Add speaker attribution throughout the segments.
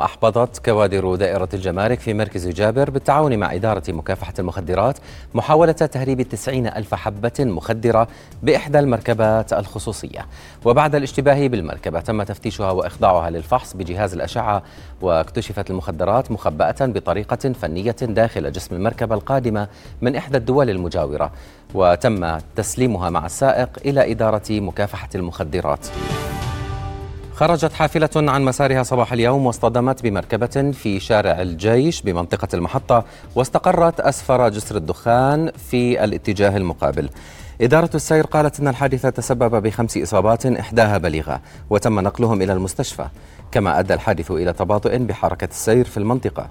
Speaker 1: أحبطت كوادر دائرة الجمارك في مركز جابر بالتعاون مع إدارة مكافحة المخدرات محاولة تهريب التسعين ألف حبة مخدرة بإحدى المركبات الخصوصية. وبعد الاشتباه بالمركبة تم تفتيشها وإخضاعها للفحص بجهاز الأشعة واكتشفت المخدرات مخبأة بطريقة فنية داخل جسم المركبة القادمة من إحدى الدول المجاورة. وتم تسليمها مع السائق إلى إدارة مكافحة المخدرات. خرجت حافلة عن مسارها صباح اليوم واصطدمت بمركبة في شارع الجيش بمنطقة المحطة واستقرت أسفر جسر الدخان في الاتجاه المقابل. إدارة السير قالت أن الحادثة تسبب بخمس إصابات إحداها بليغة وتم نقلهم إلى المستشفى كما أدى الحادث إلى تباطؤ بحركة السير في المنطقة.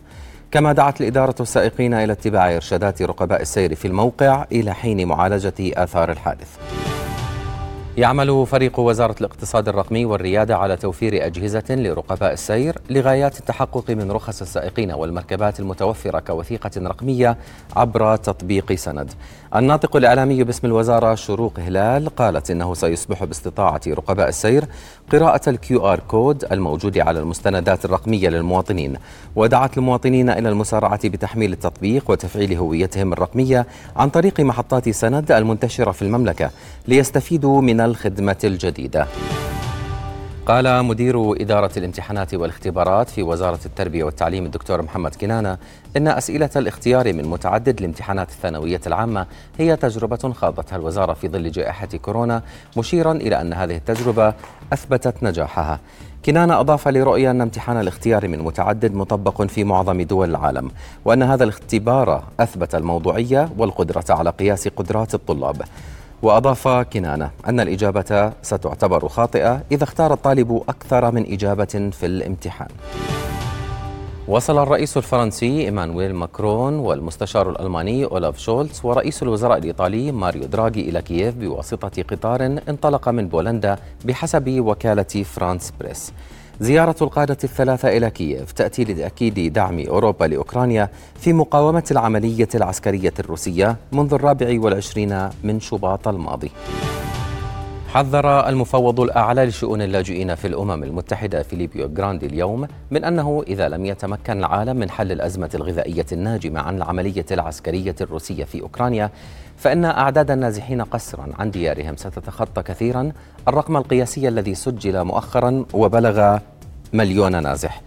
Speaker 1: كما دعت الإدارة السائقين إلى اتباع إرشادات رقباء السير في الموقع إلى حين معالجة آثار الحادث. يعمل فريق وزارة الاقتصاد الرقمي والريادة على توفير أجهزة لرقباء السير لغايات التحقق من رخص السائقين والمركبات المتوفرة كوثيقة رقمية عبر تطبيق سند. الناطق الإعلامي باسم الوزارة شروق هلال قالت إنه سيصبح باستطاعة رقباء السير قراءة ال QR code الموجود على المستندات الرقمية للمواطنين ودعت المواطنين إلى المسارعة بتحميل التطبيق وتفعيل هويتهم الرقمية عن طريق محطات سند المنتشرة في المملكة ليستفيدوا من الخدمة الجديدة. قال مدير إدارة الامتحانات والاختبارات في وزارة التربية والتعليم الدكتور محمد كنانة إن أسئلة الاختيار من متعدد الامتحانات الثانوية العامة هي تجربة خاضتها الوزارة في ظل جائحة كورونا مشيرا إلى أن هذه التجربة أثبتت نجاحها. كنانة أضاف لرؤية أن امتحان الاختيار من متعدد مطبق في معظم دول العالم وأن هذا الاختبار أثبت الموضوعية والقدرة على قياس قدرات الطلاب. وأضاف كنانة أن الإجابة ستعتبر خاطئة إذا اختار الطالب أكثر من إجابة في الامتحان. وصل الرئيس الفرنسي إيمانويل ماكرون والمستشار الألماني أولاف شولتز ورئيس الوزراء الإيطالي ماريو دراغي إلى كييف بواسطة قطار انطلق من بولندا بحسب وكالة فرانس بريس. زيارة القادة الثلاثة إلى كييف تأتي لتأكيد دعم أوروبا لأوكرانيا في مقاومة العملية العسكرية الروسية منذ الرابع والعشرين من شباط الماضي. حذر المفوض الأعلى لشؤون اللاجئين في الأمم المتحدة فيليبيو جراندي اليوم من أنه إذا لم يتمكن العالم من حل الأزمة الغذائية الناجمة عن العملية العسكرية الروسية في أوكرانيا فإن أعداد النازحين قسرا عن ديارهم ستتخطى كثيرا الرقم القياسي الذي سجل مؤخرا وبلغ مليون نازح.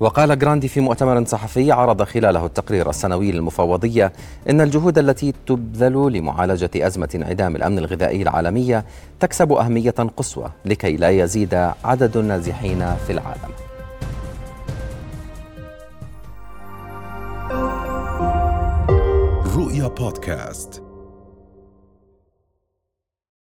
Speaker 1: وقال جراندي في مؤتمر صحفي عرض خلاله التقرير السنوي للمفوضية إن الجهود التي تبذل لمعالجة أزمة انعدام الأمن الغذائي العالمية تكسب أهمية قصوى لكي لا يزيد عدد النازحين في العالم.
Speaker 2: رؤيا بودكاست.